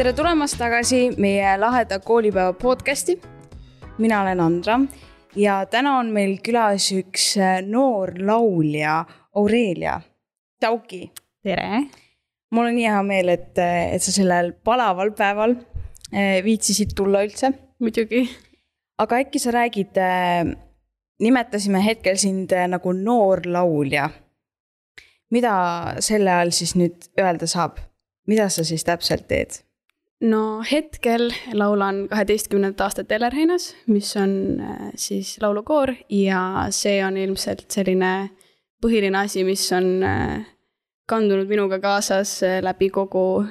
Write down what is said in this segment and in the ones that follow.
tere tulemast tagasi meie laheda koolipäeva podcasti. mina olen Andra ja täna on meil külas üks äh, noor laulja, Aurelia Tauki. tere. mul on nii hea meel, et, äh, et sa sellel palaval päeval äh, viitsisid tulla üldse. muidugi. aga äkki sa räägid, nimetasime hetkel sind nagu noor laulja. mida selle all siis nüüd öelda saab? mida sa siis täpselt teed? No hetkel laulan kaheteistkümnendat aastat Ellerheinas, mis on äh, siis laulukoor ja see on ilmselt selline põhiline asi, mis on äh, kandunud minuga kaasas äh, läbi kogu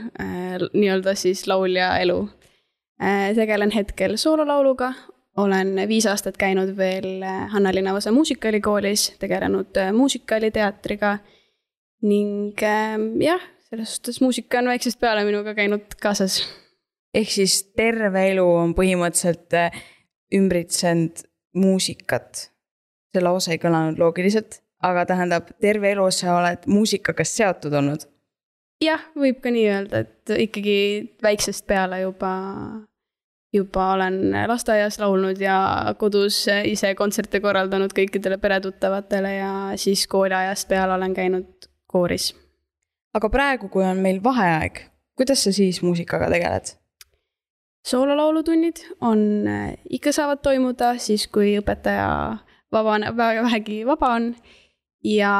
nii-öelda siis laulja elu. tegelen hetkel soololauluga, olen viis aastat käinud veel Hanna-Linna Vasa muusikaülikoolis, tegelenud muusikaliteatriga ning jah, selles suhtes muusika on väiksest peale minuga käinud kaasas ehk siis terve elu on põhimõtteliselt äh, ümbritsenud muusikat. see lause ei kõlanud loogiliselt, aga tähendab, terve elu sa oled muusikaga seotud olnud. jah, võib ka nii öelda, et ikkagi väiksest peale juba, juba olen lasteaias laulnud ja kodus ise kontserte korraldanud kõikidele peretuttavatele ja siis kooliajast peale olen käinud kooris. aga praegu, kui on meil vaheaeg, kuidas sa siis muusikaga tegeled? Soololaulutunnid on, äh, ikka saavad toimuda siis, kui õpetaja vabaneb, vähegi vaba on. ja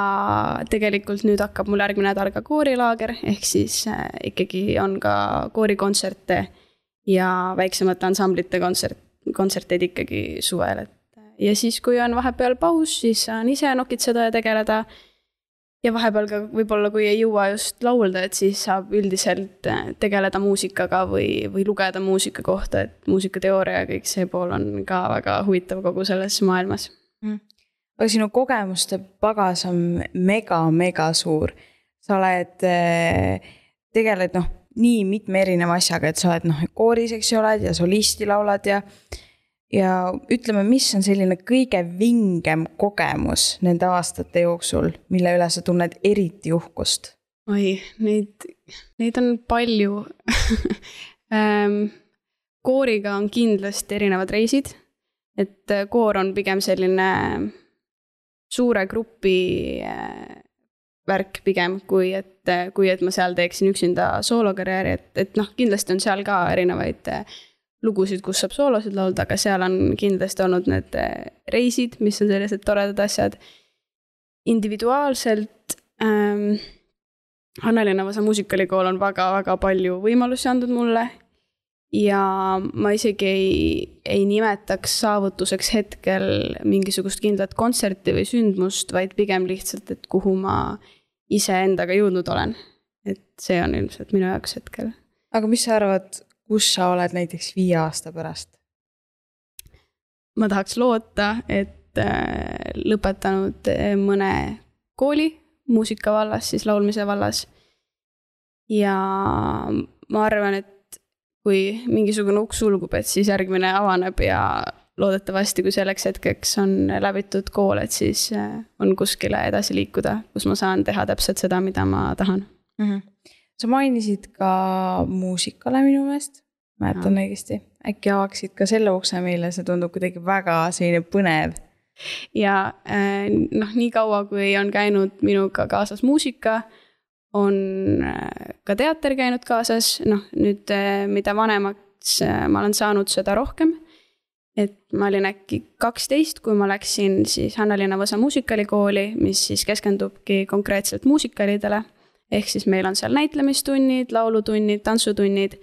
tegelikult nüüd hakkab mul järgmine nädal ka koorilaager, ehk siis äh, ikkagi on ka koorikontserte ja väiksemate ansamblite kontsert, kontserteid ikkagi suvel, et. ja siis, kui on vahepeal paus, siis saan ise nokitseda ja tegeleda ja vahepeal ka võib-olla, kui ei jõua just laulda, et siis saab üldiselt äh, tegeleda muusikaga või, või lugeda muusika kohta, et muusikateooria ja kõik see pool on ka väga huvitav kogu selles maailmas mm.. aga sinu kogemuste pagas on mega-mega suur. sa oled, äh, tegeled noh, nii mitme erineva asjaga, et sa oled noh, kooris, eks ju, oled ja solisti laulad ja ja ütleme, mis on selline kõige vingem kogemus nende aastate jooksul, mille üle sa tunned eriti uhkust? oi, neid, neid on palju. Ähm, kooriga on kindlasti erinevad reisid, et äh, koor on pigem selline suure grupi äh, värk pigem, kui et, äh, kui et ma seal teeksin üksinda soolokarjääri, et, et noh, kindlasti on seal ka erinevaid äh, lugusid, kus saab soolosid laulda, aga seal on kindlasti olnud need eh, reisid, mis on sellised toredad asjad. individuaalselt ähm, Annelinna Vasa muusikaülikool on väga-väga palju võimalusi andnud mulle. ja ma isegi ei, ei nimetaks saavutuseks hetkel mingisugust kindlat kontserti või sündmust, vaid pigem lihtsalt, et kuhu ma iseendaga jõudnud olen. et see on ilmselt minu jaoks hetkel. aga mis sa arvad, kus sa oled näiteks viie aasta pärast? ma tahaks loota, et äh, lõpetanud äh, mõne kooli muusika vallas, siis laulmise vallas. ja ma arvan, et kui mingisugune uks sulgub, et siis järgmine avaneb ja loodetavasti, kui selleks hetkeks on läbitud kool, et siis äh, on kuskile edasi liikuda, kus ma saan teha täpselt seda, mida ma tahan mm. -hmm sa mainisid ka muusikale minu meelest, mäletan no. õigesti. äkki avaksid ka selle ukse meile, see tundub kuidagi väga selline põnev. ja äh, noh, niikaua kui on käinud minuga kaasas muusika, on äh, ka teater käinud kaasas, noh nüüd äh, mida vanemaks ma olen saanud, seda rohkem et ma olin äkki kaksteist, kui ma läksin siis Hanna-Linna Võsa muusikaülikooli, mis siis keskendubki konkreetselt muusikalidele ehk siis meil on seal näitlemistunnid, laulutunnid, tantsutunnid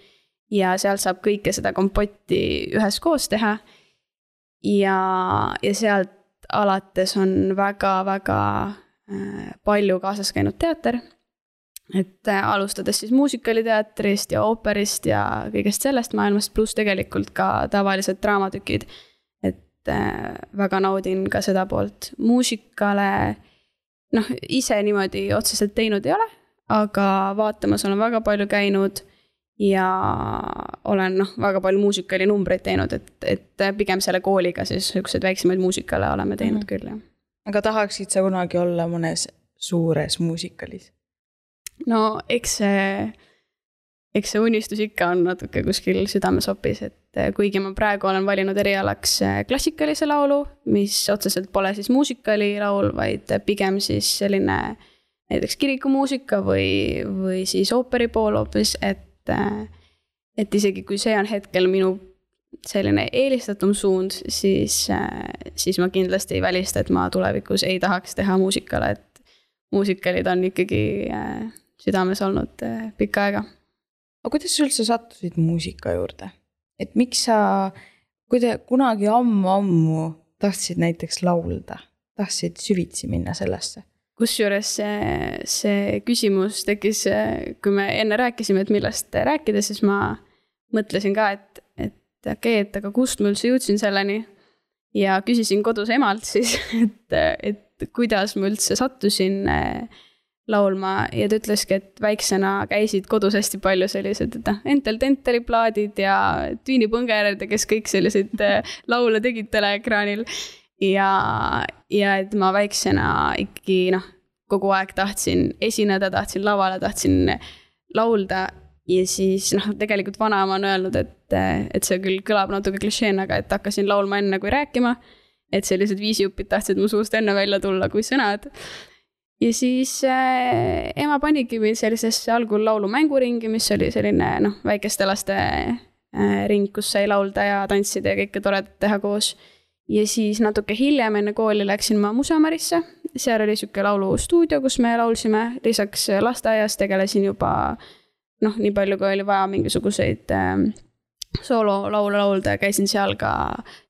ja seal saab kõike seda kompotti üheskoos teha. ja, ja sealt alates on väga-väga äh, palju kaasas käinud teater. et äh, alustades siis muusikaliteatrist ja ooperist ja kõigest sellest maailmast, pluss tegelikult ka tavalised draamatükid. et äh, väga naudin ka seda poolt, muusikale noh, ise niimoodi otseselt teinud ei ole aga vaatamas olen väga palju käinud ja olen noh, väga palju muusikalinumbreid teinud, et, et pigem selle kooliga siis siukseid väiksemaid muusikale oleme teinud mm -hmm. küll, jah. aga tahaksid sa kunagi olla mõnes suures muusikalis? no eks see, eks see unistus ikka on natuke kuskil südamesopis, et äh, kuigi ma praegu olen valinud erialaks äh, klassikalise laulu, mis otseselt pole siis muusikalilaul, vaid pigem siis selline näiteks kirikumuusika või, või siis ooperi pool hoopis, et, et isegi kui see on hetkel minu selline eelistatum suund, siis, siis ma kindlasti ei välista, et ma tulevikus ei tahaks teha muusikale, et muusikalid on ikkagi südames olnud pikka aega aga kuidas sa üldse sattusid muusika juurde? et miks sa, kui te kunagi ammu-ammu tahtsid näiteks laulda, tahtsid süvitsi minna sellesse? Kusjuures see, see küsimus tekkis, kui me enne rääkisime, et millest rääkida, siis ma mõtlesin ka, et, et okei okay,, et aga kust ma üldse jõudsin selleni. ja küsisin kodus emalt siis, et, et kuidas ma üldse sattusin äh, laulma ja ta ütleski, et väiksena käisid kodus hästi palju sellised, et noh, Entel Tenteri plaadid ja Tüüni Põngerid ja kes kõik selliseid äh, laule tegid teleekraanil. Ja, ja et ma väiksena ikkagi noh, kogu aeg tahtsin esineda, tahtsin lavale, tahtsin laulda ja siis noh, tegelikult vanaema on öelnud, et, et see küll kõlab natuke klišeena, aga et hakkasin laulma enne kui rääkima. et sellised viisijupid tahtsid mu suust enne välja tulla kui sõnad ja siis äh, ema panigi mind sellisesse algul laulumänguringi, mis oli selline noh, väikeste laste äh, ring, kus sai laulda ja tantsida ja kõike toredat teha koos. Ja siis natuke hiljem enne kooli läksin ma Musamarisse, seal oli sihuke laulustuudio, kus me laulsime, lisaks lasteaias tegelesin juba noh, nii palju, kui oli vaja mingisuguseid äh, soololaule laulda. Ja käisin seal ka,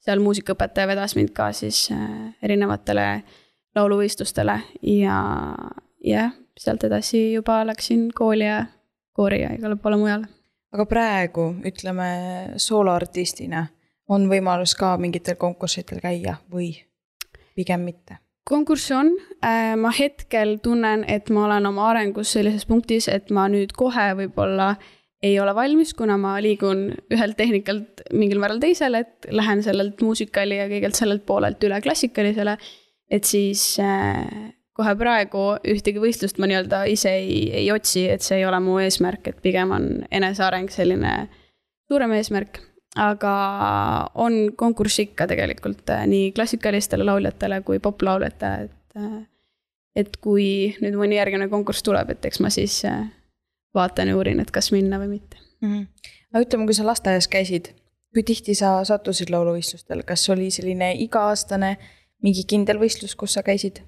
seal muusikaõpetaja vedas mind ka siis äh, erinevatele äh, lauluvõistlustele ja jah, sealt edasi juba läksin kooli ja koori ja igale poole mujale. aga praegu, ütleme sooloartistina, on võimalus ka mingitel konkurssidel käia või pigem mitte? konkursse on, äh, ma hetkel tunnen, et ma olen oma arengus sellises punktis, et ma nüüd kohe võib-olla ei ole valmis, kuna ma liigun ühelt tehnikalt mingil määral teisele, et lähen sellelt muusikali ja kõigelt sellelt poolelt üle klassikalisele et siis äh, kohe praegu ühtegi võistlust ma nii-öelda ise ei, ei otsi, et see ei ole mu eesmärk, et pigem on eneseareng selline suurem eesmärk. Aga on konkurss ikka tegelikult äh, nii klassikalistele lauljatele kui poplauljatele, et äh, et kui nüüd mõni järgmine konkurss tuleb, et eks ma siis vaatan ja uurin, et kas minna või mitte mm. -hmm. aga ütleme, kui sa lasteaias käisid, kui tihti sa sattusid lauluvõistlustele, kas oli selline iga-aastane mingi kindel võistlus, kus sa käisid?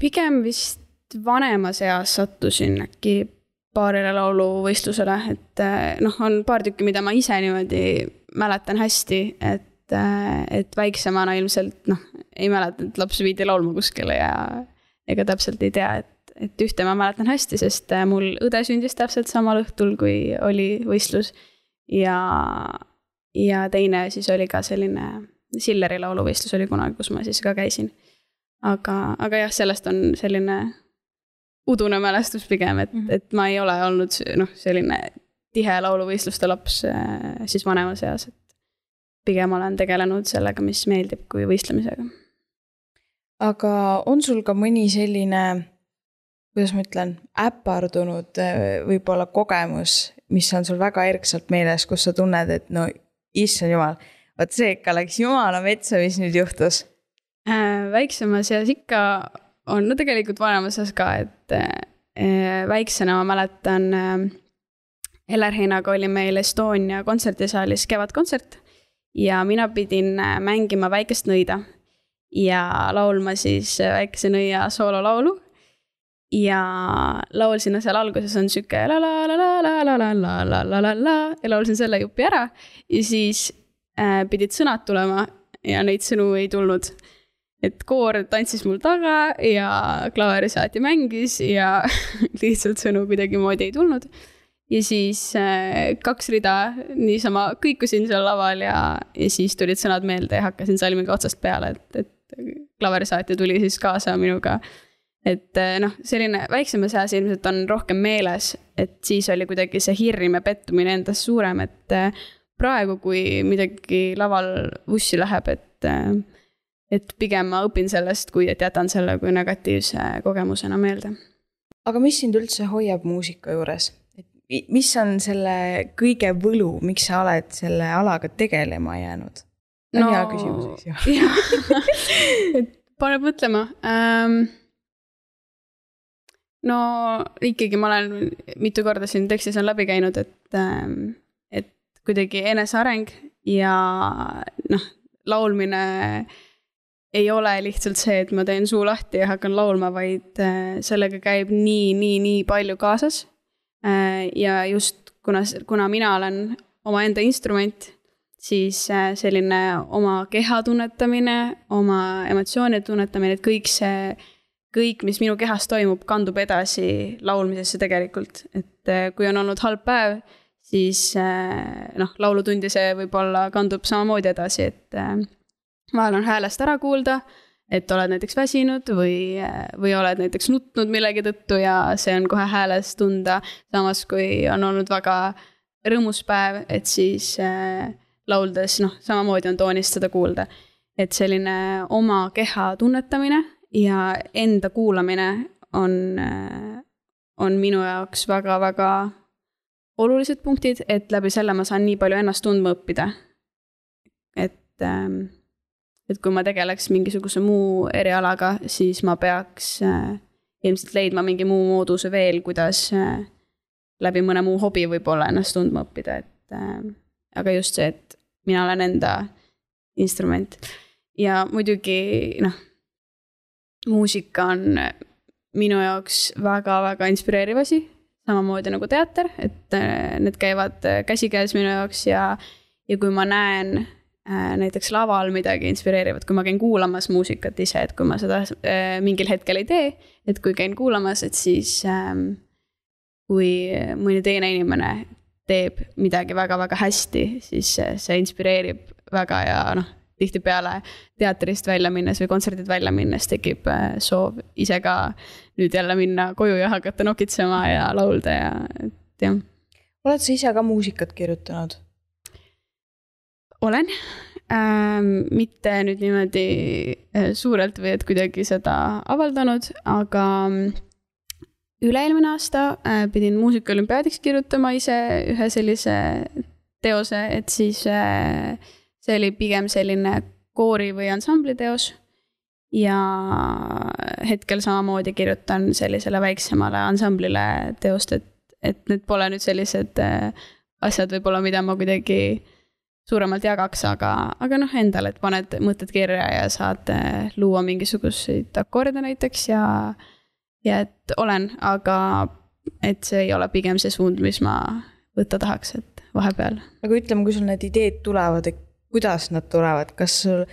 pigem vist vanemas eas sattusin äkki paarile lauluvõistlusele, et noh, on paar tükki, mida ma ise niimoodi mäletan hästi, et, eh, et väiksemana ilmselt noh, ei mäleta, et laps viidi laulma kuskile ja ega täpselt ei tea, et, et ühte ma mäletan hästi, sest eh, mul õde sündis täpselt samal õhtul, kui oli võistlus. ja, ja teine siis oli ka selline Silleri lauluvõistlus oli kunagi, kus ma siis ka käisin. aga, aga jah, sellest on selline udune mälestus pigem, et mm, -hmm. et ma ei ole olnud noh, selline tihe lauluvõistluste laps äh, siis vanemas eas, et pigem olen tegelenud sellega, mis meeldib, kui võistlemisega. aga on sul ka mõni selline, kuidas ma ütlen, äpardunud äh, võib-olla kogemus, mis on sul väga erksalt meeles, kus sa tunned, et no issand jumal vot see ikka läks jumala metsa, mis nüüd juhtus äh,. väiksemas eas ikka on, no tegelikult vanemas eas ka, et äh, väiksena ma mäletan äh,. Heller Heinaga oli meil Estonia kontserdisaalis kevadkontsert ja mina pidin äh, mängima Väikest nõida ja laulma siis äh, Väikese nõia soololaulu ja laul sinna seal alguses on sihuke la la la la la la la la la la la la ja laulsin selle jupi ära ja siis äh, pidid sõnad tulema ja neid sõnu ei tulnud. et koor tantsis mul taga ja klaverisaatja mängis ja lihtsalt sõnu kuidagimoodi ei tulnud. Ja siis äh, kaks rida niisama kõikusin seal laval ja, ja siis tulid sõnad meelde ja hakkasin salmiga otsast peale, et, et klaverisaatja tuli siis kaasa minuga et äh, noh, selline väiksemas eas ilmselt on rohkem meeles, et siis oli kuidagi see hirm ja pettumine endas suurem, et äh, praegu, kui midagi laval vussi läheb, et, et pigem ma õpin sellest, kui et jätan selle kui negatiivse kogemusena meelde. aga mis sind üldse hoiab muusika juures? Mis on selle kõige võlu, miks sa oled selle alaga tegelema jäänud? no, hea küsimus, eks ju. et paneb mõtlema ähm,. no ikkagi ma olen mitu korda siin tekstis on läbi käinud, et ähm,, et kuidagi eneseareng ja noh, laulmine ei ole lihtsalt see, et ma teen suu lahti ja hakkan laulma, vaid äh, sellega käib nii, nii, nii palju kaasas. Ja just kuna, kuna mina olen omaenda instrument siis äh, selline oma keha tunnetamine, oma emotsioonide tunnetamine, et kõik see, kõik, mis minu kehas toimub, kandub edasi laulmisesse tegelikult. et äh, kui on olnud halb päev, siis äh, noh, laulutundi see võib-olla kandub samamoodi edasi, et vahel on häälest ära kuulda, et oled näiteks väsinud või, või oled näiteks nutnud millegi tõttu ja see on kohe hääles tunda. samas, kui on olnud väga rõõmus päev, et siis äh, lauldes, noh, samamoodi on toonist seda kuulda. et selline oma keha tunnetamine ja enda kuulamine on, on minu jaoks väga-väga olulised punktid, et läbi selle ma saan nii palju ennast tundma õppida. et, ähm, et kui ma tegeleks mingisuguse muu erialaga, siis ma peaks äh, ilmselt leidma mingi muu mooduse veel, kuidas äh, läbi mõne muu hobi võib-olla ennast tundma õppida, et äh, aga just see, et mina olen enda instrument. ja muidugi noh, muusika on minu jaoks väga-väga inspireeriv asi, samamoodi nagu teater, et need käivad käsikäes minu jaoks ja, ja kui ma näen näiteks laval midagi inspireerivat, kui ma käin kuulamas muusikat ise, et kui ma seda mingil hetkel ei tee, et kui käin kuulamas, et siis ähm, kui mõni teine inimene teeb midagi väga-väga hästi, siis see inspireerib väga ja noh, tihtipeale teatrist välja minnes või kontserdilt välja minnes tekib äh, soov ise ka nüüd jälle minna koju ja hakata nokitsema ja laulda ja, et jah. oled sa ise ka muusikat kirjutanud? Olen ähm,, mitte nüüd niimoodi äh, suurelt või et kuidagi seda avaldanud, aga üle-eelmine aasta äh, pidin muusikaolümpiaadiks kirjutama ise ühe sellise teose, et siis äh, see oli pigem selline koori või ansambli teos. ja hetkel samamoodi kirjutan sellisele väiksemale ansamblile teost, et, et need pole nüüd sellised äh, asjad võib-olla, mida ma kuidagi suuremalt jagaks, aga, aga noh, endale, et paned mõtted kirja ja saad luua mingisuguseid akorde näiteks ja ja et olen, aga et see ei ole pigem see suund, mis ma võtta tahaks, et vahepeal. aga ütleme, kui sul need ideed tulevad, et kuidas nad tulevad, kas sul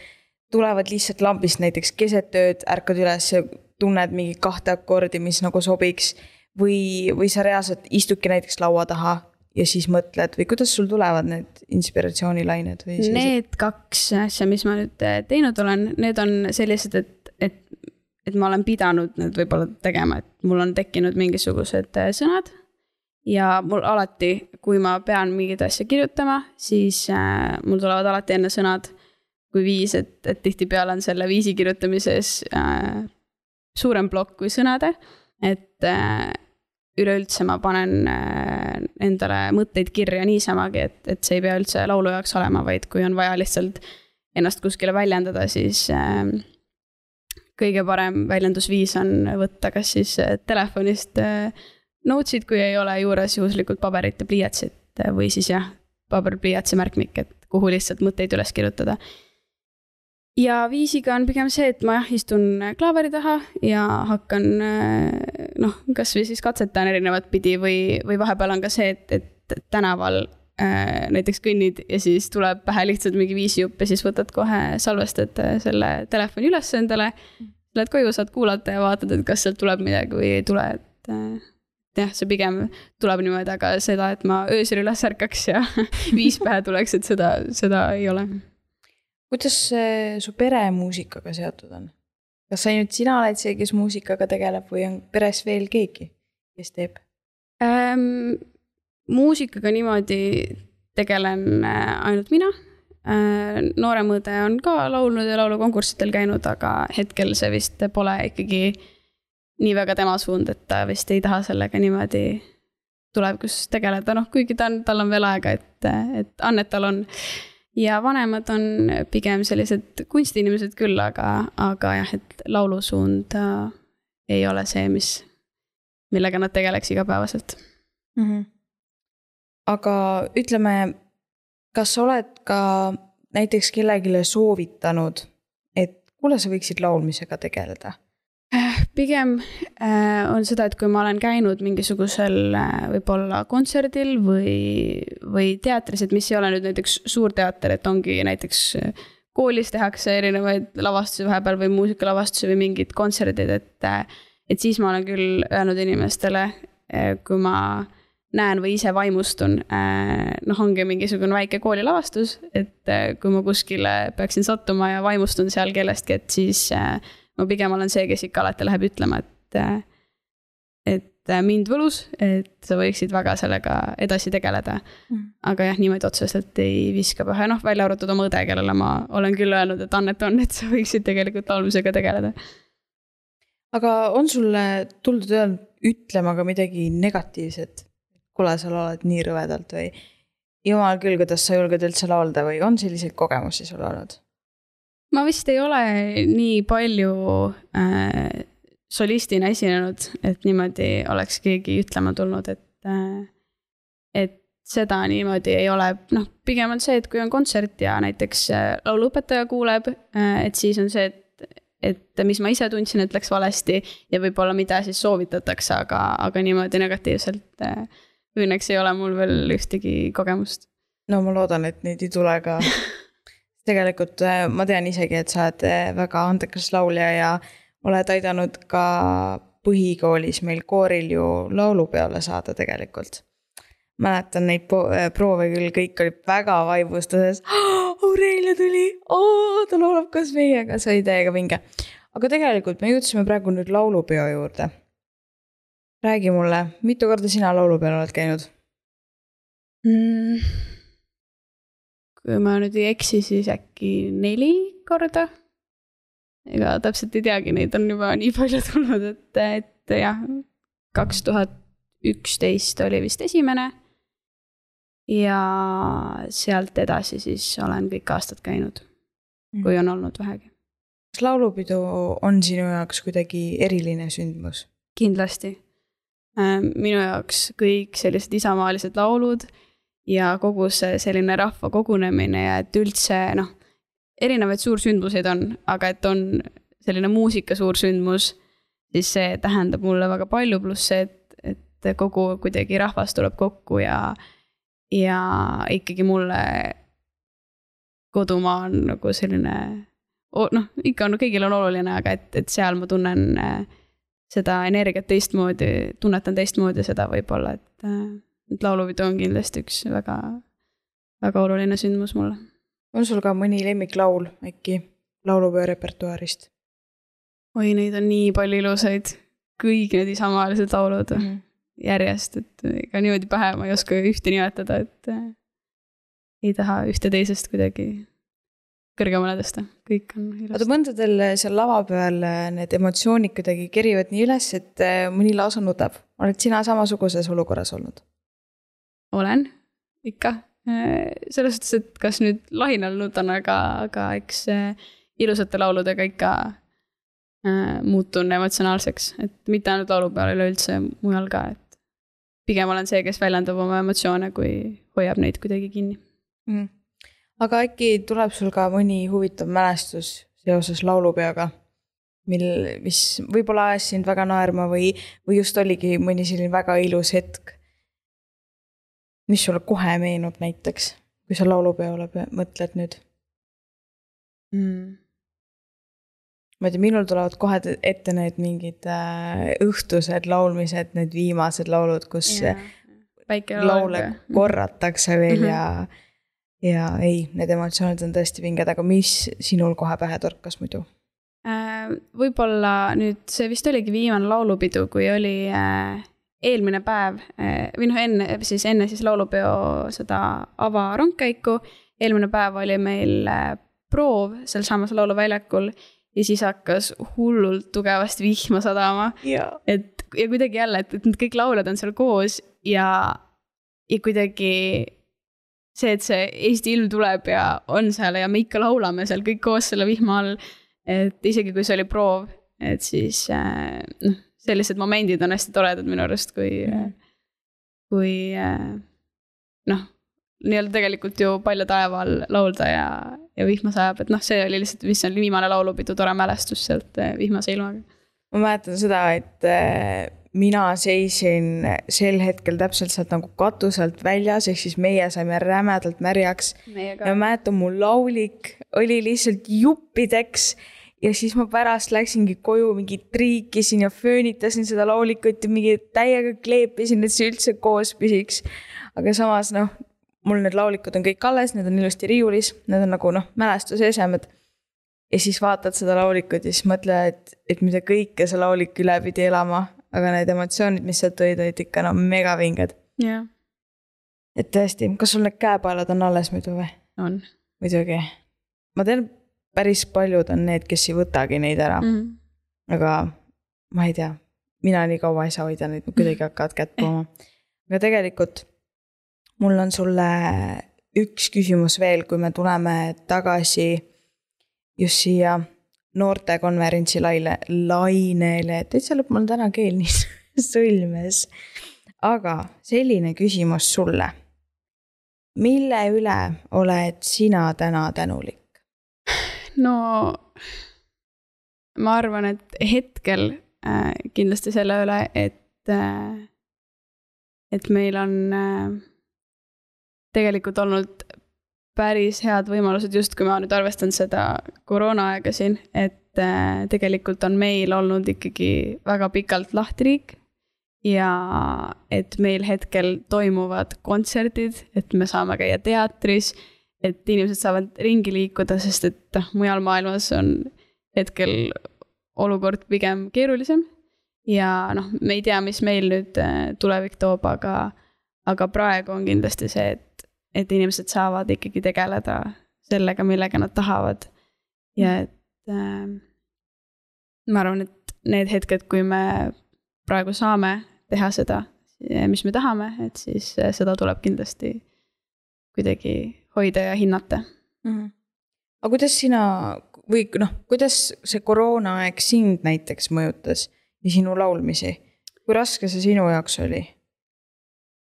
tulevad lihtsalt lambist näiteks keset ööd, ärkad üles ja tunned mingi kahte akordi, mis nagu sobiks. või, või sa reaalselt istudki näiteks laua taha ja siis mõtled või kuidas sul tulevad need inspiratsioonilained või sellised? Need kaks asja, mis ma nüüd teinud olen, need on sellised, et, et et ma olen pidanud need võib-olla tegema, et mul on tekkinud mingisugused äh, sõnad. ja mul alati, kui ma pean mingit asja kirjutama, siis äh, mul tulevad alati enne sõnad kui viis, et, et tihtipeale on selle viisi kirjutamises äh, suurem plokk kui sõnade. et äh, üleüldse ma panen äh, endale mõtteid kirja niisamagi, et, et see ei pea üldse laulu jaoks olema, vaid kui on vaja lihtsalt ennast kuskile väljendada, siis äh, kõige parem väljendusviis on võtta kas siis äh, telefonist notes'id, kui ei ole juures juhuslikult paberit ja pliiatsit või siis jah, paber-pliiats ja märkmik, et kuhu lihtsalt mõtteid üles kirjutada. Ja viisiga on pigem see, et ma jah, istun klaveri taha ja hakkan noh, kasvõi siis katsetan erinevat pidi või, või vahepeal on ka see, et, et tänaval äh, näiteks kõnnid ja siis tuleb pähe lihtsalt mingi viisijupp ja siis võtad kohe, salvestad äh, selle telefoni üles endale. Lähed koju, saad kuulata ja vaatad, et kas sealt tuleb midagi või ei tule, et äh, jah, see pigem tuleb niimoodi, aga seda, et ma öösel üles ärkaks ja viis pähe tuleks, et seda, seda ei ole. Kuidas su pere muusikaga seotud on? kas ainult sina oled see, kes muusikaga tegeleb või on peres veel keegi, kes teeb ähm,? muusikaga niimoodi tegelen äh, ainult mina. Äh, noorem õde on ka laulnud ja laulukonkurssidel käinud, aga hetkel see vist pole ikkagi nii väga tema suund, et ta vist ei taha sellega niimoodi tulevikus tegeleda, noh kuigi ta on, tal on veel aega, et, et annet tal on. Ja vanemad on pigem sellised kunstiinimesed küll, aga, aga jah, et laulusuund äh, ei ole see, mis, millega nad tegeleks igapäevaselt mm. -hmm. aga ütleme, kas sa oled ka näiteks kellelegi soovitanud, et kuule, sa võiksid laulmisega tegeleda pigem äh, on seda, et kui ma olen käinud mingisugusel äh, võib-olla kontserdil või, või teatris, et mis ei ole nüüd näiteks suur teater, et ongi näiteks äh, koolis tehakse erinevaid lavastusi vahepeal või muusikalavastusi või mingid kontserdid, et. et siis ma olen küll öelnud inimestele, kui ma näen või ise vaimustun, noh, ongi mingisugune väike koolilavastus, et kui ma kuskile peaksin sattuma ja vaimustun seal kellestki, et siis ma pigem olen see, kes ikka alati läheb ütlema, et, et mind võlus, et sa võiksid väga sellega edasi tegeleda mm.. aga jah, niimoodi otseselt ei viska pähe, noh, välja arvatud oma õde, kellele ma olen küll öelnud, et Annet on, et sa võiksid tegelikult laulmisega tegeleda. aga on sulle tuldud öelnud, ütlema ka midagi negatiivset? kuule, sa laulad nii rõvedalt või jumal küll, kuidas sa julged üldse laulda või on selliseid kogemusi sul olnud? Ma vist ei ole nii palju äh, solistina esinenud, et niimoodi oleks keegi ütlema tulnud, et äh,, et seda niimoodi ei ole, noh, pigem on see, et kui on kontsert ja näiteks äh, lauluõpetaja kuuleb äh,, et siis on see, et et mis ma ise tundsin, et läks valesti ja võib-olla mida siis soovitatakse, aga, aga niimoodi negatiivselt äh, õnneks ei ole mul veel ühtegi kogemust. no ma loodan, et neid ei tule ka tegelikult äh, ma tean isegi, et sa oled äh, väga andekas laulja ja oled aidanud ka põhikoolis meil kooril ju laulupeole saada tegelikult. mäletan neid äh, proove küll, kõik olid väga vaimustuses. Aurelia tuli, ta laulab koos meiega, see oli täiega vinge. aga tegelikult me jõudsime praegu nüüd laulupeo juurde. räägi mulle, mitu korda sina laulupeol oled käinud mm.? Kui ma nüüd ei eksi, siis äkki neli korda. ega täpselt ei teagi, neid on juba nii palju tulnud, et, et jah, kaks tuhat üksteist oli vist esimene. ja sealt edasi siis olen kõik aastad käinud, kui mm. on olnud vähegi. kas laulupidu on sinu jaoks kuidagi eriline sündmus? kindlasti. Äh, minu jaoks kõik sellised isamaalised laulud ja kogu see selline rahva kogunemine ja et üldse noh, erinevaid suursündmuseid on, aga et on selline muusika suursündmus, siis see tähendab mulle väga palju, pluss see, et, et kogu kuidagi rahvas tuleb kokku ja, ja ikkagi mulle kodumaa on nagu selline noh, ikka on, kõigil on oluline, aga et, et seal ma tunnen äh, seda energiat teistmoodi, tunnetan teistmoodi seda võib-olla, et äh, et laulupidu on kindlasti üks väga, väga oluline sündmus mulle. on sul ka mõni lemmiklaul äkki laulupeo repertuaarist? oi, neid on nii palju ilusaid, kõik need isamaalised laulud mm -hmm. järjest, et ega niimoodi pähe ma ei oska ühte nimetada, et äh, ei taha ühte teisest kuidagi kõrgemale tõsta, kõik on ilusti. oota, mõndadel seal lava peal äh, need emotsioonid kuidagi kerivad nii üles, et äh, mõni lausa nutab. oled sina samasuguses olukorras olnud? Olen. Ikka, äh, selles suhtes, et kas nüüd lahinal nutan, aga, aga eks äh, ilusate lauludega ikka äh, muutun emotsionaalseks, et mitte ainult laulupeol, üleüldse mujal ka, et pigem olen see, kes väljendab oma emotsioone, kui hoiab neid kuidagi kinni. Mm.. aga äkki tuleb sul ka mõni huvitav mälestus seoses laulupeoga, mil, mis võib-olla ajas sind väga naerma või, või just oligi mõni selline väga ilus hetk mis sulle kohe meenub näiteks, kui sa laulupeole mõtled nüüd mm.? ma ei tea, minul tulevad kohe ette need mingid äh, õhtused laulmised, need viimased laulud, kus yeah. laule mhm. korratakse veel mm -hmm. ja, ja ei, need emotsioonid on tõesti vinged, aga mis sinul kohe pähe torkas muidu? Äh, võib-olla nüüd see vist oligi viimane laulupidu, kui oli äh, eelmine päev eh, või noh, enne siis, enne siis laulupeo seda avarongkäiku. eelmine päev oli meil eh, proov sealsamas lauluväljakul ja siis hakkas hullult tugevasti vihma sadama ja, et ja kuidagi jälle, et, et need kõik lauljad on seal koos ja, ja kuidagi see, et see Eesti ilm tuleb ja on seal ja me ikka laulame seal kõik koos selle vihma all. et isegi kui see oli proov, et siis äh, noh, sellised momendid on hästi toredad minu arust, kui mm., kui äh, noh, nii-öelda tegelikult ju Palja taeva all laulda ja, ja vihma sajab, et noh, see oli lihtsalt, mis oli viimane laulupidu, tore mälestus sealt äh, vihmase ilmaga ma mäletan seda, et äh, mina seisin sel hetkel täpselt sealt nagu katuse alt väljas, ehk siis meie saime rämedalt märjaks. ja ma mäletan, mu laulik oli lihtsalt juppideks ja siis ma pärast läksingi koju, mingi triikisin ja föönitasin seda laulikut ja mingi täiega kleepisin, et see üldse koos püsiks. aga samas noh, mul need laulikud on kõik alles, need on ilusti riiulis, need on nagu noh, mälestusesemed ja siis vaatad seda laulikut ja siis mõtled, et, et mida kõike see laulik üle pidi elama, aga need emotsioonid, mis sealt tulid, olid ikka no megavinged. jah yeah.. et tõesti, kas sul need käepaelad on alles muidu või? on. muidugi. ma tean, päris paljud on need, kes ei võtagi neid ära mm. -hmm. aga ma ei tea, mina nii kaua ei saa hoida neid, kuidagi hakkavad kätt pooma. aga tegelikult mul on sulle üks küsimus veel, kui me tuleme tagasi just siia noortekonverentsi laine, lainele, täitsa lõpp, mul on täna keel nii sõlmes. aga selline küsimus sulle. mille üle oled sina täna tänulik? No ma arvan, et hetkel äh, kindlasti selle üle, et äh,, et meil on äh, tegelikult olnud päris head võimalused, just kui ma nüüd arvestan seda koroonaaega siin, et äh, tegelikult on meil olnud ikkagi väga pikalt lahti riik. ja et meil hetkel toimuvad kontserdid, et me saame käia teatris, et inimesed saavad ringi liikuda, sest et noh, mujal maailmas on hetkel olukord pigem keerulisem. ja noh, me ei tea, mis meil nüüd äh, tulevik toob, aga, aga praegu on kindlasti see, et et inimesed saavad ikkagi tegeleda sellega, millega nad tahavad. ja et äh, ma arvan, et need hetked, kui me praegu saame teha seda, mis me tahame, et siis äh, seda tuleb kindlasti kuidagi hoida ja hinnata mm. -hmm. aga kuidas sina või noh, kuidas see koroonaaeg sind näiteks mõjutas ja sinu laulmisi? kui raske see sinu jaoks oli?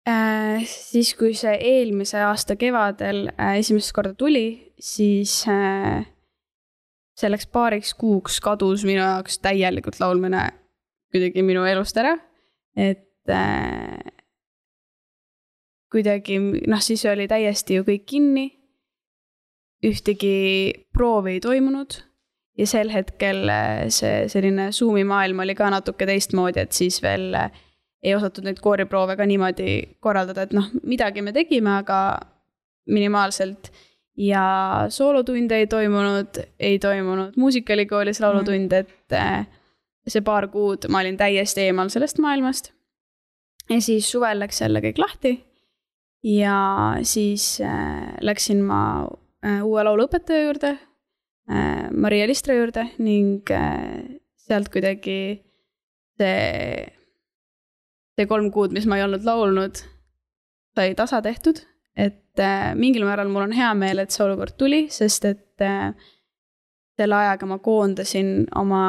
Äh, siis, kui see eelmise aasta kevadel äh, esimest korda tuli, siis äh, selleks paariks kuuks kadus minu jaoks täielikult laulmine kuidagi minu elust ära. et kuidagi noh, siis oli täiesti ju kõik kinni. ühtegi proovi ei toimunud ja sel hetkel see selline Zoom'i maailm oli ka natuke teistmoodi, et siis veel ei osatud neid kooriproove ka niimoodi korraldada, et noh, midagi me tegime, aga minimaalselt. ja soolotunde ei toimunud, ei toimunud muusikaülikoolis laulutund, et eh, see paar kuud ma olin täiesti eemal sellest maailmast. ja siis suvel läks jälle kõik lahti. Ja siis äh, läksin ma äh, uue lauluõpetaja juurde äh,, Maria Listra juurde ning sealt kuidagi see see kolm kuud, mis ma ei olnud laulnud, sai tasa tehtud. et mingil määral mul on hea meel, et see olukord tuli, sest et selle ajaga ma koondasin oma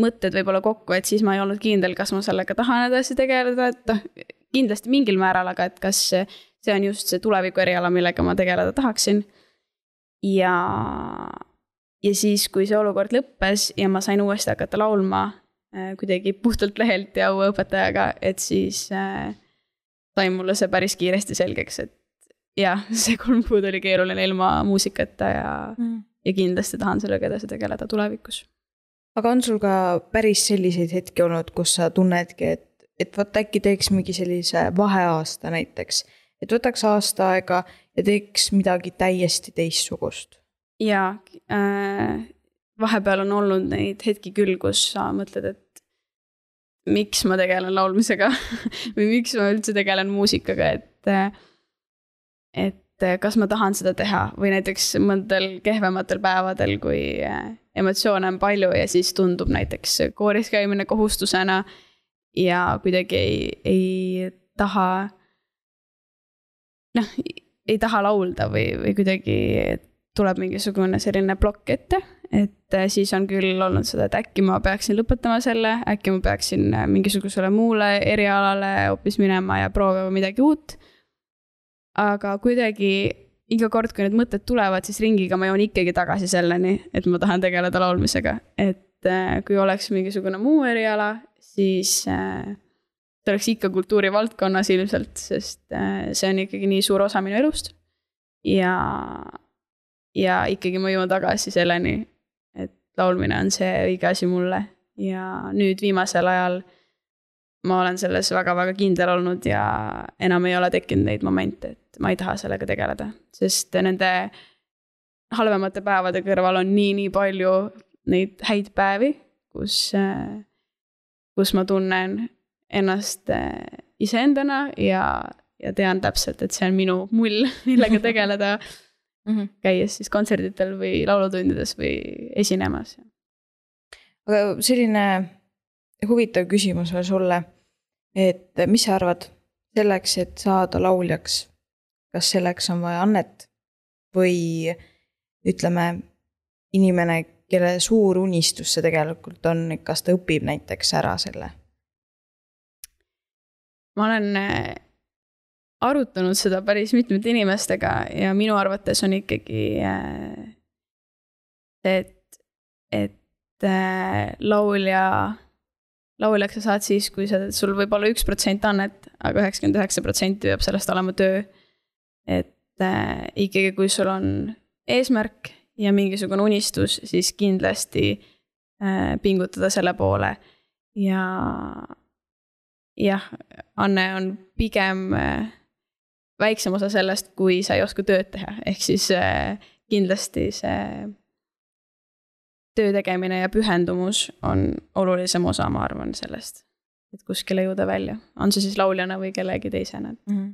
mõtted võib-olla kokku, et siis ma ei olnud kindel, kas ma sellega tahan edasi tegeleda, et noh, kindlasti mingil määral, aga et kas see on just see tuleviku eriala, millega ma tegeleda tahaksin. ja, ja siis, kui see olukord lõppes ja ma sain uuesti hakata laulma Äh, kuidagi puhtalt lehelt ja uue õpetajaga, et siis äh, sai mulle see päris kiiresti selgeks, et jah, see kolm kuud oli keeruline ilma muusikata ja mm., ja kindlasti tahan sellega edasi tegeleda tulevikus. aga on sul ka päris selliseid hetki olnud, kus sa tunnedki, et, et vot äkki teeks mingi sellise vaheaasta näiteks, et võtaks aasta aega ja teeks midagi täiesti teistsugust? jaa äh,, vahepeal on olnud neid hetki küll, kus sa mõtled, et miks ma tegelen laulmisega või miks ma üldse tegelen muusikaga, et. et kas ma tahan seda teha või näiteks mõndadel kehvematel päevadel, kui emotsioone on palju ja siis tundub näiteks kooris käimine kohustusena. Ja kuidagi ei, ei taha. noh, ei taha laulda või, või kuidagi tuleb mingisugune selline plokk ette. et äh, siis on küll olnud seda, et äkki ma peaksin lõpetama selle, äkki ma peaksin äh, mingisugusele muule erialale hoopis minema ja proovima midagi uut. aga kuidagi iga kord, kui need mõtted tulevad, siis ringiga ma jõuan ikkagi tagasi selleni, et ma tahan tegeleda laulmisega, et äh, kui oleks mingisugune muu eriala, siis see oleks ikka kultuurivaldkonnas ilmselt, sest see on ikkagi nii suur osa minu elust. ja ja ikkagi ma jõuan tagasi selleni, et laulmine on see õige asi mulle ja nüüd viimasel ajal ma olen selles väga-väga kindel olnud ja enam ei ole tekkinud neid momente, et ma ei taha sellega tegeleda, sest nende halvemate päevade kõrval on nii-nii palju neid häid päevi, kus, kus ma tunnen ennast iseendana ja, ja tean täpselt, et see on minu mull, millega tegeleda mm, -hmm. käies siis kontserditel või laulutundides või esinemas. aga selline huvitav küsimus veel sulle. et mis sa arvad, selleks, et saada lauljaks, kas selleks on vaja annet või ütleme, inimene, kelle suur unistus see tegelikult on, kas ta õpib näiteks ära selle? ma olen arutanud seda päris mitmete inimestega ja minu arvates on ikkagi see, äh, et, et äh, laulja, lauljaks sa saad siis, kui sa, sul võib olla üks protsent annet, aga üheksakümmend üheksa protsenti peab sellest olema töö. et äh, ikkagi, kui sul on eesmärk ja mingisugune unistus, siis kindlasti äh, pingutada selle poole ja jah, Anne on pigem äh, väiksem osa sellest, kui sa ei oska tööd teha, ehk siis äh, kindlasti see töö tegemine ja pühendumus on olulisem osa, ma arvan, sellest. et kuskile jõuda välja, on see siis lauljana või kellegi teisena mm. -hmm.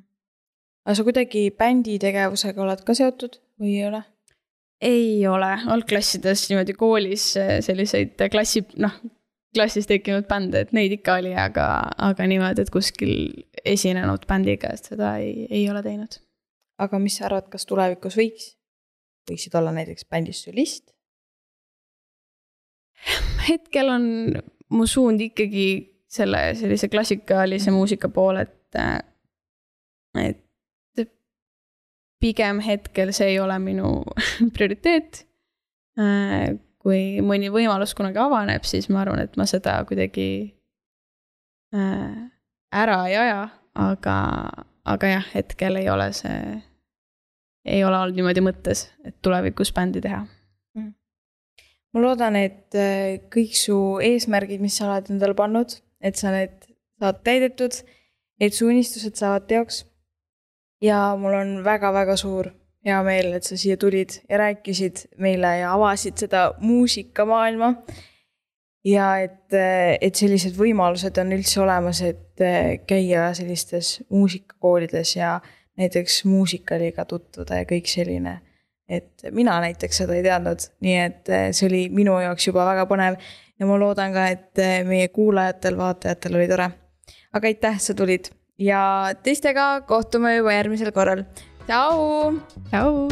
aga sa kuidagi bändi tegevusega oled ka seotud või ei ole? Ei ole, algklassides niimoodi koolis äh, selliseid klassi, noh, klassis tekkinud bände, et neid ikka oli, aga, aga niimoodi, et kuskil esinenud bändiga, et seda ei, ei ole teinud. aga mis sa arvad, kas tulevikus võiks, võiksid olla näiteks bändis solist? hetkel on mu suund ikkagi selle sellise klassikalise muusika poole, et, et pigem hetkel see ei ole minu prioriteet. Kui mõni võimalus kunagi avaneb, siis ma arvan, et ma seda kuidagi äh, ära ei aja, aga, aga jah, hetkel ei ole see, ei ole olnud niimoodi mõttes, et tulevikus bändi teha. Mm.. ma loodan, et äh, kõik su eesmärgid, mis sa oled endale pannud, et sa need saad täidetud, et su unistused saavad teoks. Ja mul on väga-väga suur hea meel, et sa siia tulid ja rääkisid meile ja avasid seda muusikamaailma. ja et, et sellised võimalused on üldse olemas, et käia sellistes muusikakoolides ja näiteks muusikaliga tutvuda ja kõik selline. et mina näiteks seda ei teadnud, nii et see oli minu jaoks juba väga põnev ja ma loodan ka, et meie kuulajatel, vaatajatel oli tore. aga aitäh, sa tulid ja teistega kohtume juba järgmisel korral Ciao! Ciao!